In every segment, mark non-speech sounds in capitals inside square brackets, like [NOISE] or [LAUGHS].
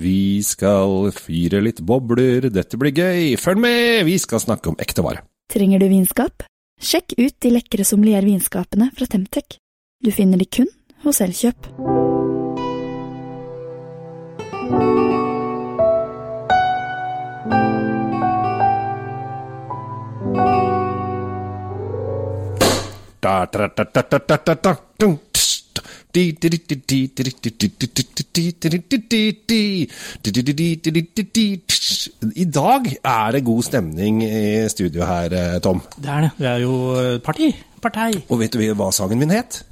Vi skal fyre litt bobler, dette blir gøy, følg med, vi skal snakke om ekte vare. Trenger du vinskap? Sjekk ut de lekre sommeliervinskapene fra Temtec. Du finner de kun hos Elkjøp. Da, da, da, da, da, da, da, da, I dag er det god stemning i studio her, eh, Tom. Det er det. Det er jo eh, parti. Partei. Og vet du hva sangen min het?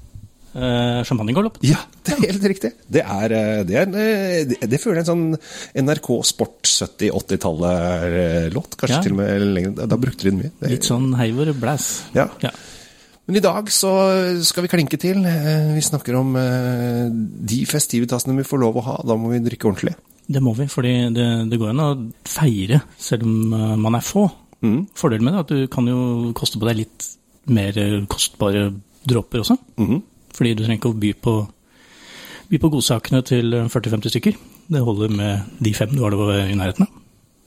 Uh, Champagnegalopp. Ja, det er helt riktig. Det er, eh, det, er, eh, det, føler jeg en sånn NRK Sport 70-80-tallet-låt. Kanskje Ja. til og med lenger. Da brukte de den mye. Litt sånn heiver blæs. Ja. Ja. Men i dag så skal vi klinke til. Eh, Vi snakker om eh, de festivitasene vi får lov å ha. Da må vi drikke ordentlig. Det må vi, for det, det går an å feire selv om eh, man er få. Mm. Fordelen med det er at du kan jo koste på deg litt mer kostbare dråper også. Mm. Fordi du trenger ikke å by på, by på godsakene til eh, 40-50 stykker. Det holder med de fem du har det i nærheten av.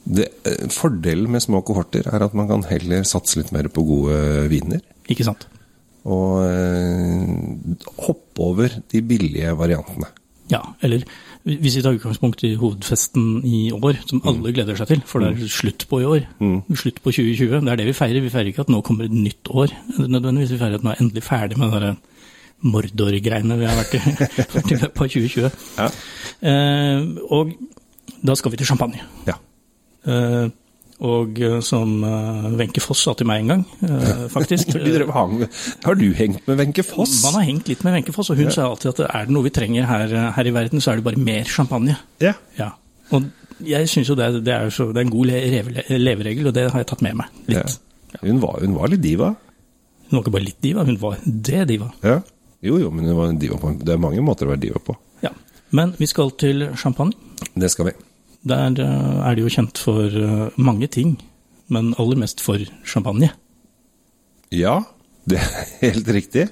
Det, fordelen med små kohorter er at man kan heller satse litt mer på gode viner. Ikke sant? Og eh, hoppe over de billige variantene. Ja, eller hvis vi tar utgangspunkt i hovedfesten i år, som alle gleder seg til, for det er slutt på i år, slutt på 2020, det er det vi feirer. Vi feirer ikke at nå kommer et nytt år, nødvendigvis. Vi feirer at nå er endelig ferdig med den Mordor-greiene vi har vært i, [LAUGHS] vært i løpet av 2020. Ja. Eh, og da skal vi til champagne. Ja. Eh, og eh, som eh, Wenche Foss sa til meg en gang, eh, faktisk [LAUGHS] Har du hengt med Wenche Foss? Man har hengt litt med Wenche Foss, og hun sa alltid at er det noe vi trenger her, her i verden, så er det bare mer champagne. Ja. Ja, og jeg synes jo det, det, er, så, det er en god leveregel, og det har jeg tatt med meg ja. Hun, var, hun var litt diva. Hun var ikke bare litt diva, hun var det diva. Ja. Jo, jo, men hun var en diva på Det er mange måter å være diva på. Ja. Men vi skal til champagne. Det skal vi. Der eh, er de jo kjent for eh, mange ting, men aller mest for champagne. Ja, det er helt riktig.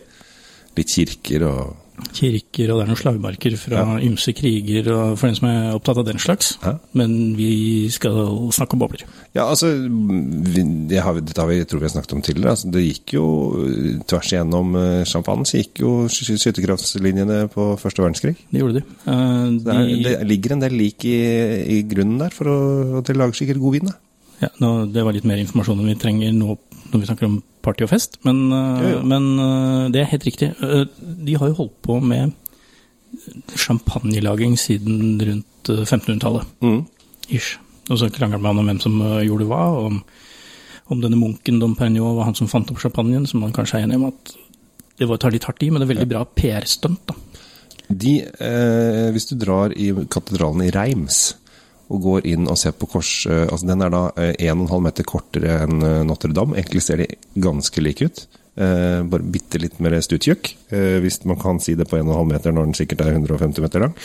Litt kirker og Kirker, og det er noen slagmarker fra ymse kriger, og for den som er opptatt av den slags. Ja. Men vi skal snakke om bobler. Ja, altså vi, det har vi, Dette har vi, tror vi har snakket om tidligere. Altså, det gikk jo eh, tvers igjennom eh, champagne, så gikk jo sky- skytterkraftslinjene på første verdenskrig. Det gjorde de. Eh, Det, er, de det ligger en del lik i, i grunnen der for å, at de lager sikkert god vin. da. Ja, nå, Det var litt mer informasjon enn vi trenger nå når vi snakker om party og fest, men, Jo, jo. men øh, det er helt riktig. Øh, De har jo holdt på med champagnelaging siden rundt øh, 1500-tallet. Mm. Ish. Og så krangler man om hvem som gjorde hva, og om, om denne munken Dom Perignon var han som fant opp champagnen, som man kanskje er enig om at det var tar litt hardt i, men det er veldig bra PR-stunt. da. De, eh, hvis du drar i katedralen i Reims og går inn og ser på kors eh, altså Den er da eh, 1,5 meter kortere enn eh, Notre-Dame. Egentlig ser de ganske like ut. Eh, bare bitte litt mer stuttjukk, eh, hvis man kan si det på 1,5 meter når den sikkert er 150 meter lang.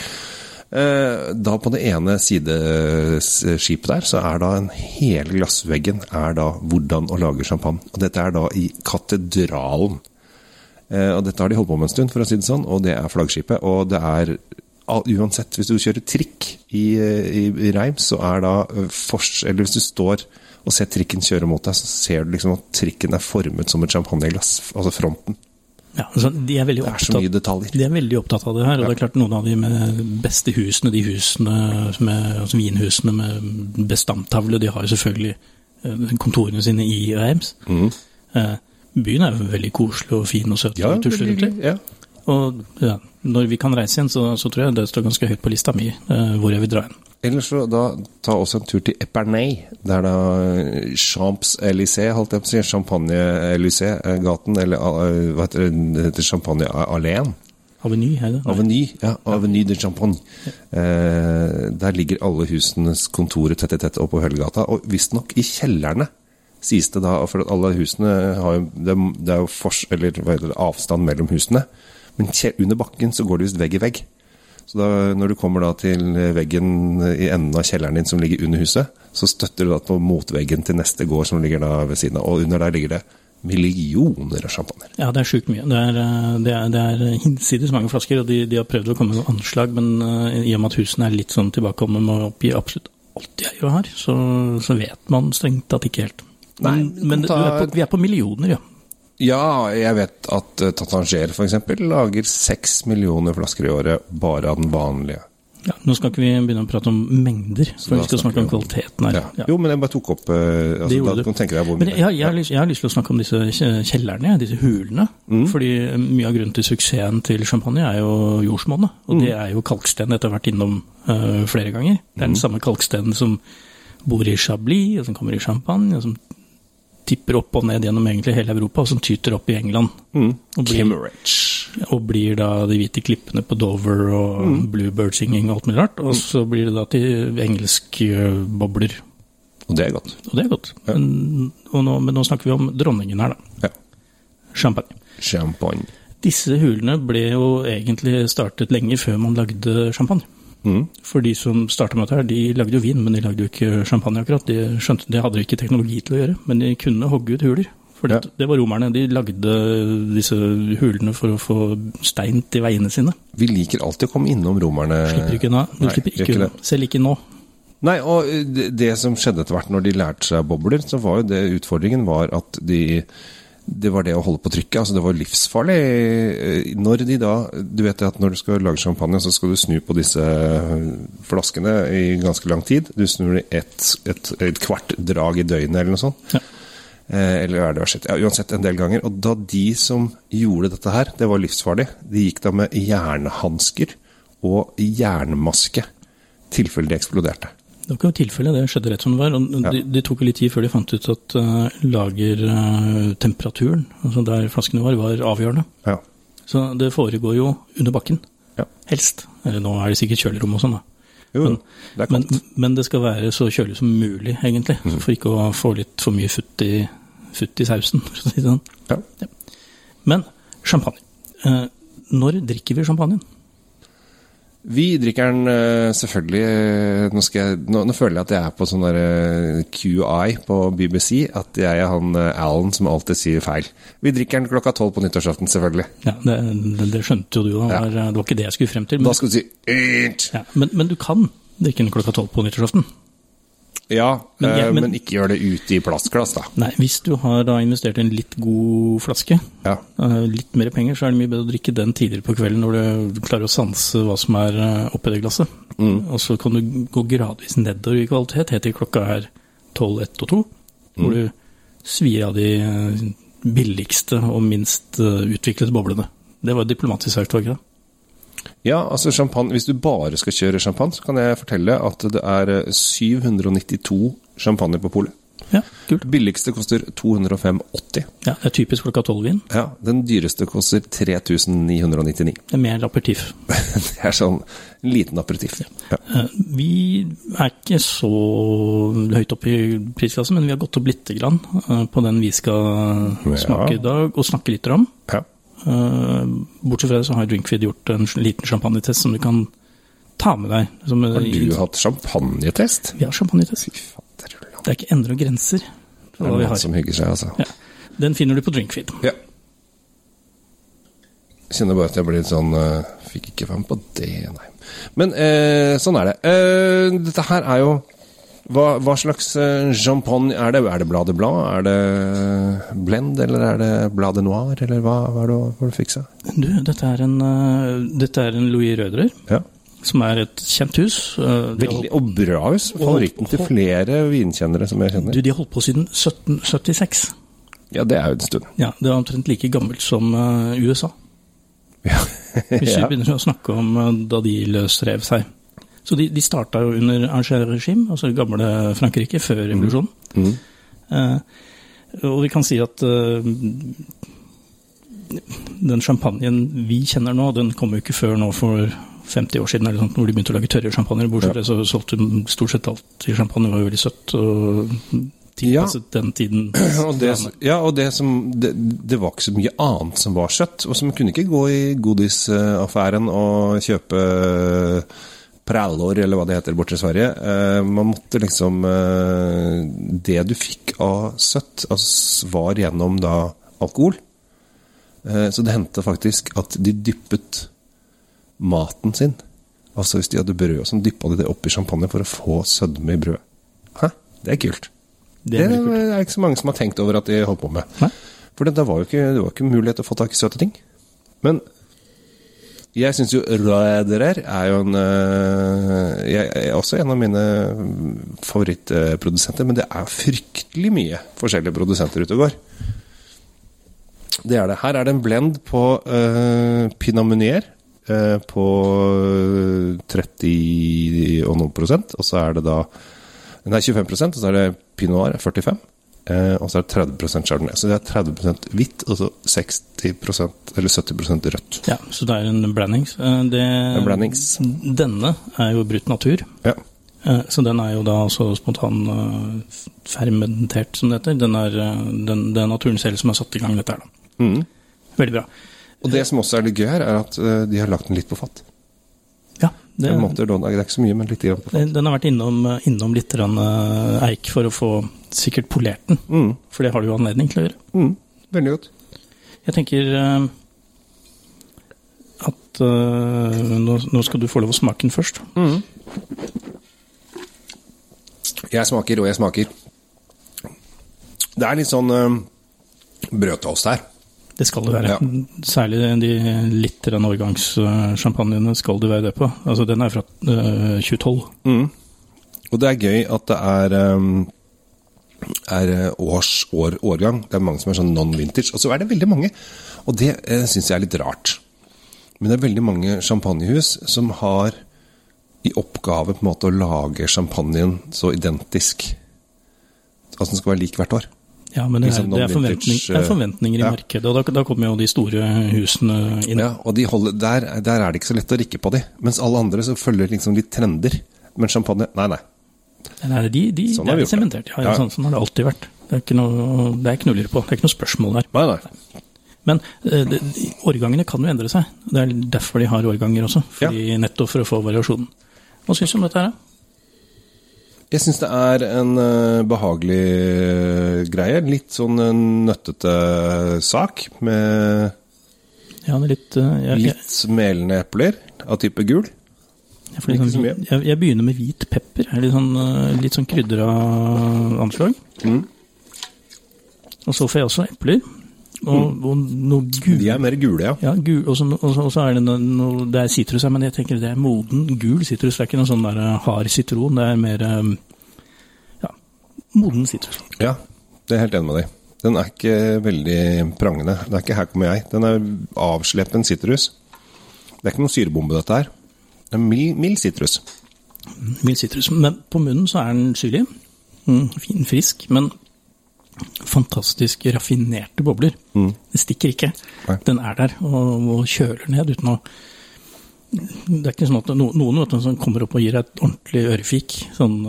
Eh, da på det ene sideskipet der, så er da en hele glassveggen er da hvordan å lage champagne. Og dette er da i katedralen. Eh, og dette har de holdt på med en stund, for å si det sånn, og det er flaggskipet. Og det er Uansett, hvis du kjører trikk i, i, i Reims, så er da forskjell fors... Eller hvis du står og ser trikken kjøre mot deg, så ser du liksom at trikken er formet som et champagneglass. Altså fronten. Ja, altså, de er Det er så mye detaljer. De er veldig opptatt av det her, og det er klart noen av de med beste husene, de husene med, altså vinhusene med bestamtavle, de har jo selvfølgelig kontorene sine i Reims. Eh, Byen er jo veldig koselig og fin og søt Ja, og tusler veldig Ja. Og ja, når vi kan reise igjen, så, så tror jeg det står ganske høyt på lista mi eh, hvor jeg vil dra hen. Ellers så da ta også en tur til Epernay. Det er da Champs-Élysées, holdt jeg på å si. Champagne-Élysées-gaten, eller eh, hva heter det, heter Champagne-alléen. Aveny, er det? Aveny, ja, Aveny de Champagne. Eh, der ligger alle husenes kontorer tett i tett oppå Høllegata og visstnok i kjellerne, sies det da, for alle husene har jo Det, det er jo fors, eller, hva heter det, avstand mellom husene, men under bakken så går det visst vegg i vegg. Så da, når du kommer da til veggen i enden av kjelleren din som ligger under huset, så støtter du da på motveggen til neste gård som ligger da ved siden av, og under der ligger det millioner av champagner. Ja, det er sjukt mye. Det er, eh, det er, det er hinsides mange flasker, og de, de har prøvd å komme med anslag, men i og med at husene er litt sånn tilbakeholdne med å oppgi absolutt alt de eier og har, så, så vet man strengt tatt ikke helt. Nei, Men, men ta- er på, vi er på millioner, ja. Ja, jeg vet at Tatanger Tattanger f.eks. lager seks millioner flasker i året bare av den vanlige. ja. Nå skal ikke vi begynne å prate om mengder, for vi skal snakke om kvaliteten her. Ja. Ja. Jo, men jeg bare tok opp uh, altså, Det gjorde Da du. hvor Men jeg, jeg, har lyst, jeg har lyst til å snakke om disse kjellerne, disse hulene. Mm. Fordi mye av grunnen til suksessen til champagne er jo jordsmonnet. Og Mm. det er jo kalksten dette har vært innom uh, flere ganger. Det er Mm. den samme kalkstenen som bor i Chablis, og som kommer i Champagne, og som tipper opp og ned gjennom egentlig hele Europa, og som tyter opp i England. Mm. Og blir, og blir da de hvite klippene på Dover og Mm. bluebird singing og alt mulig rart. Og så blir det da til engelske eh, bobler. Og det er godt. Og det er godt. Ja. Men, nå, men nå snakker vi om dronningen her, da. Ja. Champagne. Champagne. Disse hulene ble jo egentlig startet lenge før man lagde champagne. Mm. For de som starta med dette, her, de lagde jo vin, men de lagde jo ikke champagne akkurat. De skjønte, det hadde de ikke teknologi til å gjøre, men de kunne hogge ut huler. For det, Ja. det var romerne. De lagde disse hulene for å få stein til veiene sine. Vi liker alltid å komme innom romerne. Slipper ikke unna. Du Nei, slipper ikke ikke unna. Selv ikke nå. Nei, og det, det som skjedde etter hvert når de lærte seg bobler, så var jo det utfordringen var at de det var det å holde på trykket. altså Det var livsfarlig. Eh, Når de da Du vet at når du skal lage champagne, så skal du snu på disse flaskene i ganske lang tid. Du snur i et, et, et kvart drag i døgnet eller noe sånt. Ja. Eh, eller er det uansett, ja, uansett en del ganger. Og da de som gjorde dette her, det var livsfarlig. De gikk da med jernhansker og jernmaske. tilfelle de eksploderte. Det var ikke tilfellet, tilfelle, det skjedde rett som det var. og Ja. Det de tok litt tid før de fant ut at uh, lagertemperaturen, altså der flaskene var, var avgjørende. Ja. Så det foregår jo under bakken, ja. helst. Eller nå er det sikkert kjølerom og sånn, da. Jo, Men- det Men, men det skal være så kjølig som mulig, egentlig. Mm. For ikke å få litt for mye futt i, futt i sausen, [LAUGHS] for å si det sånn. Ja. Men champagne. Eh, når drikker vi champagnen? Vi drikker den eh, selvfølgelig eh, nå, jeg, nå, nå føler jeg at jeg er på sånn der eh, QI på BBC. At jeg er han Alan som alltid sier feil. Vi drikker den klokka tolv på nyttårsaften, selvfølgelig. Ja, det, det, det skjønte jo du, da. Ja. Det var ikke det jeg skulle frem til. Men, Da skal du si ja, men, men du kan drikke den klokka tolv på nyttårsaften. Ja, Men jeg- men- men ikke gjør det ute i plastglass, da. Nei, hvis du har da investert i en litt god flaske, Ja. eh, litt mer penger, så er det mye bedre å drikke den tidligere på kvelden når du klarer å sanse hva som er eh, oppi det glasset. Og så kan du gå gradvis nedover i kvalitet, helt til klokka er 12, 1 og 2, hvor du svir av de eh, billigste og minst eh, utviklede boblene. Det var diplomatisk sagt, var ikke det? Ja, altså champagne, Hvis du bare skal kjøre champagne, så kan jeg fortelle at det er eh, 792 champagne på polet. Ja, kult. Billigste koster 205,80. Ja, det er typisk klokka 12-vin. Ja, Den dyreste koster 3999. Det er mer enn aperitif. [LAUGHS] Det er sånn en liten aperitiff. Ja. Ja. Vi er ikke så høyt oppe i prisklassen, men vi har gått opp lite grann eh, på den vi skal Ja. i dag, og snakke litt om. Ja. Eh, Bortsett fra det så har Drinkfeed gjort en liten champagnetest som du kan ta med deg. Som, Har du hatt champagnetest? Vi har champagnetest. Fader. Det er ikke endre og grenser Det er noen har. som hygger seg, altså. Ja. Den finner du på Drinkfeed. Ja. Jeg kjenner bare at jeg blir litt sånn eh, Fikk ikke være med på det, nei. Men eh, sånn er det. Eh, dette her er jo hva, hva slags eh, champagne er det? Er det Bladet Blad? Er det Blend, eller er det Bladet Noir? Eller hva, hva er det å har du fiksa? Du, dette er en, eh, dette er en Louis Røderer, Ja. som er et kjent hus. Eh, Veldig, og bra hus. Favoritten til flere vinkjennere som jeg kjenner. Du, de har holdt på siden 1776. Ja, det er jo en stund. Ja, Det er omtrent like gammelt som eh, USA. Ja. Hvis vi [LAUGHS] begynner å snakke om eh, da de løsrev seg. Så de, de starta jo under Angers-regime, altså det gamle Frankrike, før revolusjonen. Mm. Eh, og vi kan si at eh, den champagnen vi kjenner nå, den kom jo ikke før nå for 50 år siden, eller sånt, hvor de begynte å lage tørre champagner. Bortsett fra det så solgte de stort sett alt i champagne, var jo veldig søtt. og tiden. [CLEARS THROAT] Og det, ja, og det som det, det var ikke så mye annet som var søtt. Og som kunne ikke gå i godisaffæren og kjøpe prallor, eller hva det heter borte i Sverige. Eh, man måtte liksom eh, Det du fikk av søtt, altså, var gjennom da alkohol. Eh, så det hendte faktisk at de dyppet maten sin Altså hvis de hadde brød, og sånn, dyppa de det oppi champagne for å få sødme i brødet. Hæ? Det er kult. Det Det er kult. er ikke så mange som har tenkt over at de holdt på med. Hæ? For det, det var jo ikke, det var ikke mulighet til å få tak i søte ting. Men jeg syns jo Røderer er jo en øh, Jeg er også en av mine favorittprodusenter, men det er fryktelig mye forskjellige produsenter ute og går. Det er det. Her er det en blend på uh, Pinot Meunier uh, på 30 og noen prosent, og så er det da Nei, 25% og så er det Pinot Noir 45 eh, og så er det 30 Chardonnay. Så det er 30% hvitt og så 60% eller 70% rødt. Ja, så det er en blandings. Eh, Det, En blandings. Denne er jo brutt natur. Ja. Eh, Så den er jo da altså spontan eh, fermentert, som det heter. Den er, eh, den, det er naturen selv som har satt i gang dette her, da. Mm. Veldig bra. Og det som også er litt gøy her, er at eh, de har lagt den litt på fatt. Det, En måte, det er ikke så mye, men litt grann på den har vært innom, innom litt grann, eh, eik for å få sikkert polert den. Mm. For det har du jo anledning til å gjøre. Mm. Veldig godt. Jeg tenker eh, at uh, nå, nå skal du få lov å smake den først. Jeg smaker, og jeg smaker. Det er litt sånn uh, brødtoast her. Det skal det være. Ja. Særlig de litt årgangssjampanjene skal det være det på. Altså, den er fra uh, 2012. Mm. Og det er gøy at det er, um, er uh, års, år, årgang. Det er mange som er sånn non-vintage. Og så er det veldig mange, og det uh, syns jeg er litt rart. Men det er veldig mange champagnehus som har i oppgave på en måte å lage champagnen så identisk. Altså den skal være lik hvert år. Ja, men det er, Liksom det er, forventning, det er forventninger i ja. markedet, og da, da kommer jo de store husene inn. Ja, og de holder, der, der er det ikke så lett å rikke på de. Mens alle andre så følger liksom litt trender. Men champagne Nei, nei. Nei, de, de, Sånn det har er sementert. Ja, ja, sånn, sånn har det alltid vært. Det er ikke noe, det er noe på. Det er ikke noe spørsmål der. nei, nei. Men eh, de- årgangene kan jo endre seg. Det er derfor de har årganger også. Fordi, Nettopp for å få variasjonen. Hva syns du om dette her? Jeg syns det er en eh, behagelig eh, greie. Litt sånn eh, nøttete sak med Ja, litt, jeg, litt melende epler av type gul. så sånn, jeg, jeg begynner med hvit pepper. Er Litt sånn, litt sånn krydra anslag. Mm. Og så får jeg også epler. Og, og noe gul De er mer gule, ja. Ja, gul, og så, og og så er det noe, noe Det er sitrus her, men jeg tenker det er moden gul sitrus. Det er ikke noe sånn der eh, hard sitron. Det er mer eh, ja, moden sitrus. Ja, det er helt enig med deg. Den er ikke veldig prangende. Det er ikke 'her kommer jeg'. Den er avsleppen sitrus. Det er ikke noen syrebombe, dette her. Det er mild, mild sitrus. Mild sitrus. Men på munnen så er den syrlig. Mm, fin, frisk, men fantastisk raffinerte bobler. Det stikker ikke. Nei. Den er der og, og kjøler ned uten å Det er ikke sånn at no, noen vet som kommer opp og gir deg et ordentlig ørefik. Sånn,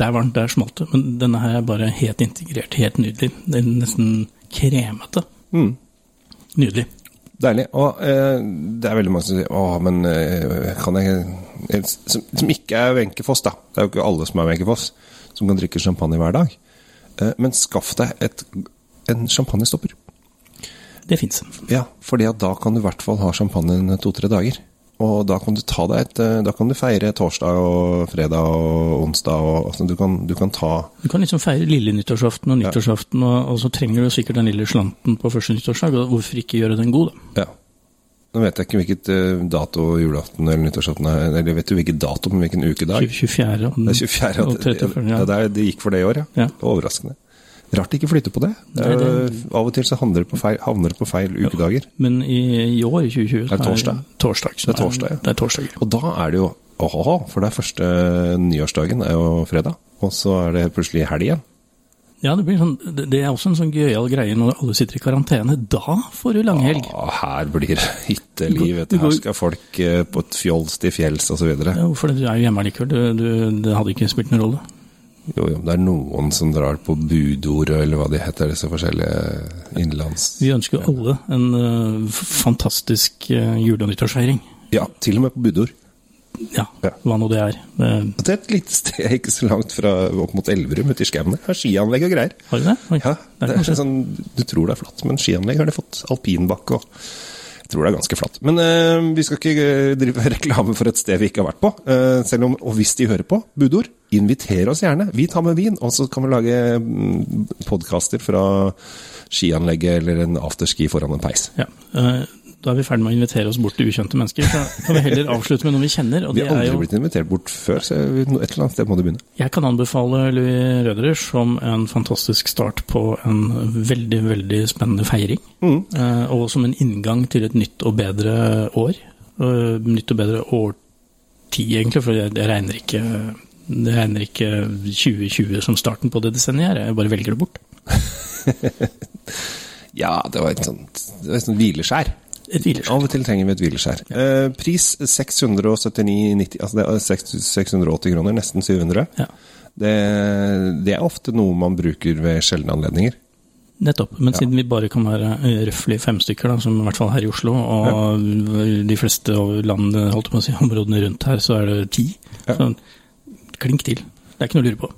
Der var den, der smalt det. Men denne her er bare helt integrert, helt nydelig. Den er nesten kremete. Mm. Nydelig. Deilig. Og eh, det er veldig mange som sier 'Å, men eh, kan jeg eh, som, som ikke er Wenche Foss, da. Det er jo ikke alle som er Wenche Foss, som kan drikke champagne hver dag. Eh, men skaff deg et, en champagnestopper. Det fins. Ja, fordi da kan du i hvert fall ha champagne to-tre dager. Og da kan du ta deg et eh, Da kan du feire torsdag og fredag og onsdag og altså, du, kan, du kan ta Du kan liksom feire lille nyttårsaften og nyttårsaften, og, og så trenger du sikkert den lille slanten på første nyttårsdag. og Hvorfor ikke gjøre den god, da? Ja. Nå vet jeg ikke hvilket eh, dato julaften eller nyttårsaften er. Eller jeg vet jo hvilken dato, men hvilken ukedag. 24. og, Det er 24. og 34. Ja, Ja. det, det gikk for det i år, ja. Ja. Det overraskende. Rart de ikke flytter på det. det, er, det, det. Av og til så havner det på feil, det på feil ukedager. Men i, i år, i 2020 Er det torsdag? Torsdag. Det er torsdag, ja. Det er torsdag. Og da er det jo åhå, for det er første nyårsdagen er jo fredag. Og så er det plutselig helg igjen. Ja, det, blir sånn, det er også en sånn gøyal greie når alle sitter i karantene. Da får du langhelg. Ja, her blir det hytteliv. Her skal folk eh, på et fjols til fjells osv. Ja, for? Du er jo hjemme likevel. Du, du, det hadde ikke spilt noen rolle. Jo, jo, det er noen som drar på budord, eller hva de heter, disse forskjellige innenlands... Vi ønsker alle en uh, fantastisk uh, jule- og nyttårsfeiring. Ja, til og med på budord. Ja, hva nå det er. Eh, Det er et lite sted ikke så langt fra opp mot Elverum, ute i skauen. Har skianlegg og greier. Har du det? Oi, Ja, det er sånn, Du tror det er flatt, men skianlegg har de fått. Alpinbakke og Jeg tror det er ganske flatt. Men eh, vi skal ikke eh, drive [LAUGHS] reklame for et sted vi ikke har vært på. Eh, selv om, Og hvis de hører på, budord, inviter oss gjerne. Vi tar med vin, og så kan vi lage mm, podkaster fra skianlegget eller en afterski foran en peis. Ja. eh, Da er vi ferdig med å invitere oss bort til ukjente mennesker. Så kan vi heller avslutte med noe vi kjenner. Vi har er aldri jo... blitt invitert bort før, så et eller annet sted må du begynne. Jeg kan anbefale Louis Røderer som en fantastisk start på en veldig, veldig spennende feiring. Mm. Eh, Og som en inngang til et nytt og bedre år. Eh, Nytt og bedre årtid, egentlig, for jeg regner ikke det regner ikke 2020 som starten på det desenniet her, jeg bare velger det bort. [LAUGHS] Ja, det var et sånt, det var et sånt hvileskjær. Et hvileskjær. Av og til trenger vi et hvileskjær. Eh, pris 679,90, altså det er 680 kroner, nesten 700. Ja, Det, det er ofte noe man bruker ved sjeldne anledninger. nettopp. Men siden vi bare kan være eh, røftlig fem stykker, da, som i hvert fall her i Oslo, og de fleste land, holdt på å si, [LAUGHS] områdene rundt her, så er det ti. Ja. Så klink til. Det er ikke noe å lure på.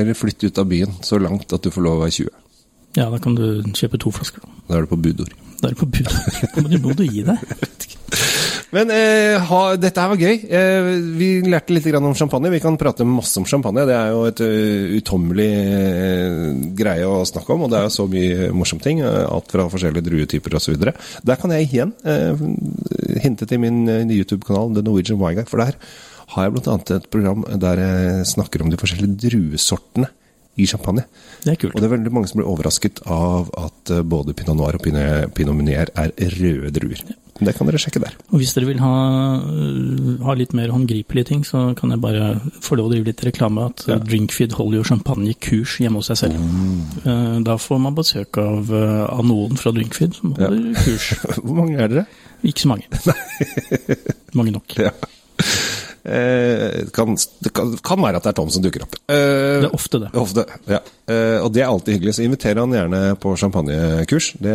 Eller flytt ut av byen så langt at du får lov å være 20. Ja, da kan du kjøpe to flasker. da. Er du på budord. Da er det på budord. Men du, må du gi deg. [LAUGHS] Men eh, ha, dette her var gøy. Eh, vi lærte litt grann om champagne. Vi kan prate masse om champagne. Det er jo et uh, utømmelig eh, greie å snakke om, og det er jo så mye morsomme ting. eh, alt fra forskjellige druetyper osv. Der kan jeg igjen eh, hinte til min eh, YouTube-kanal The Norwegian Wine Guy, for der har jeg bl.a. et program der jeg snakker om de forskjellige druesortene i champagne. Det er kult. Og det er veldig mange som blir overrasket av at eh, både pinot noir og pinot, munier er røde druer. Det kan dere sjekke der. Og hvis dere vil ha, øh, ha litt mer håndgripelige ting, så kan jeg bare få lov å drive litt reklame at Ja. ja. Drinkfeed holder jo champagnekurs hjemme hos seg selv. Mm. Da får man besøk av, øh, av noen fra Drinkfeed som holder kurs. [LAUGHS] Hvor mange er dere? Ikke så mange. [LAUGHS] mange nok. Ja. Eh, det, kan, det kan, være at det er Tom som dukker opp. Eh, Det er ofte det. Ofte, ja. Eh, og det er alltid hyggelig, så inviterer han gjerne på champagnekurs. Det,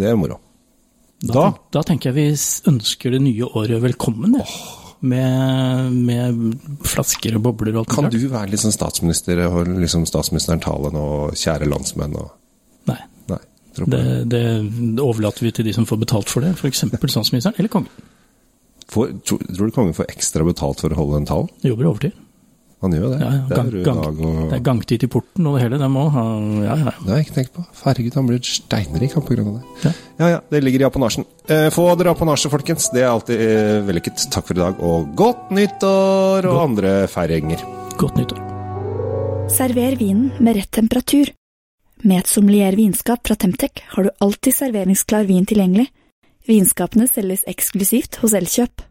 det er moro. Da, Da- da tenker jeg vi ønsker det nye året velkommen. Oh. Med, med flasker og bobler og alt Kan du være sånn statsminister og liksom statsministeren tale nå, kjære landsmenn og Nei. Nei. Det, det overlater vi til de som får betalt for det, f.eks. statsministeren eller kongen. Får, tror, tror du kongen får ekstra betalt for å holde den talen? Jobber overtid. Han gjør jo det. Ja, ja, det gang, er gang, dag og det er gangtid i porten og det hele. Det må ha Ja, ja. Det har jeg ikke tenkt på. Herregud, han blir steinrik på grunn av det. Ja. Ja ja, det ligger i apanasjen. Eh, få dere apanasje, folkens. Det er alltid eh, vellykket. Takk for i dag, og godt nyttår og Godt. andre feiringer. Godt nyttår. Server vinen med rett temperatur. Med et sommelier vinskap fra Temtec har du alltid serveringsklar vin tilgjengelig. Vinskapene selges eksklusivt hos Elkjøp.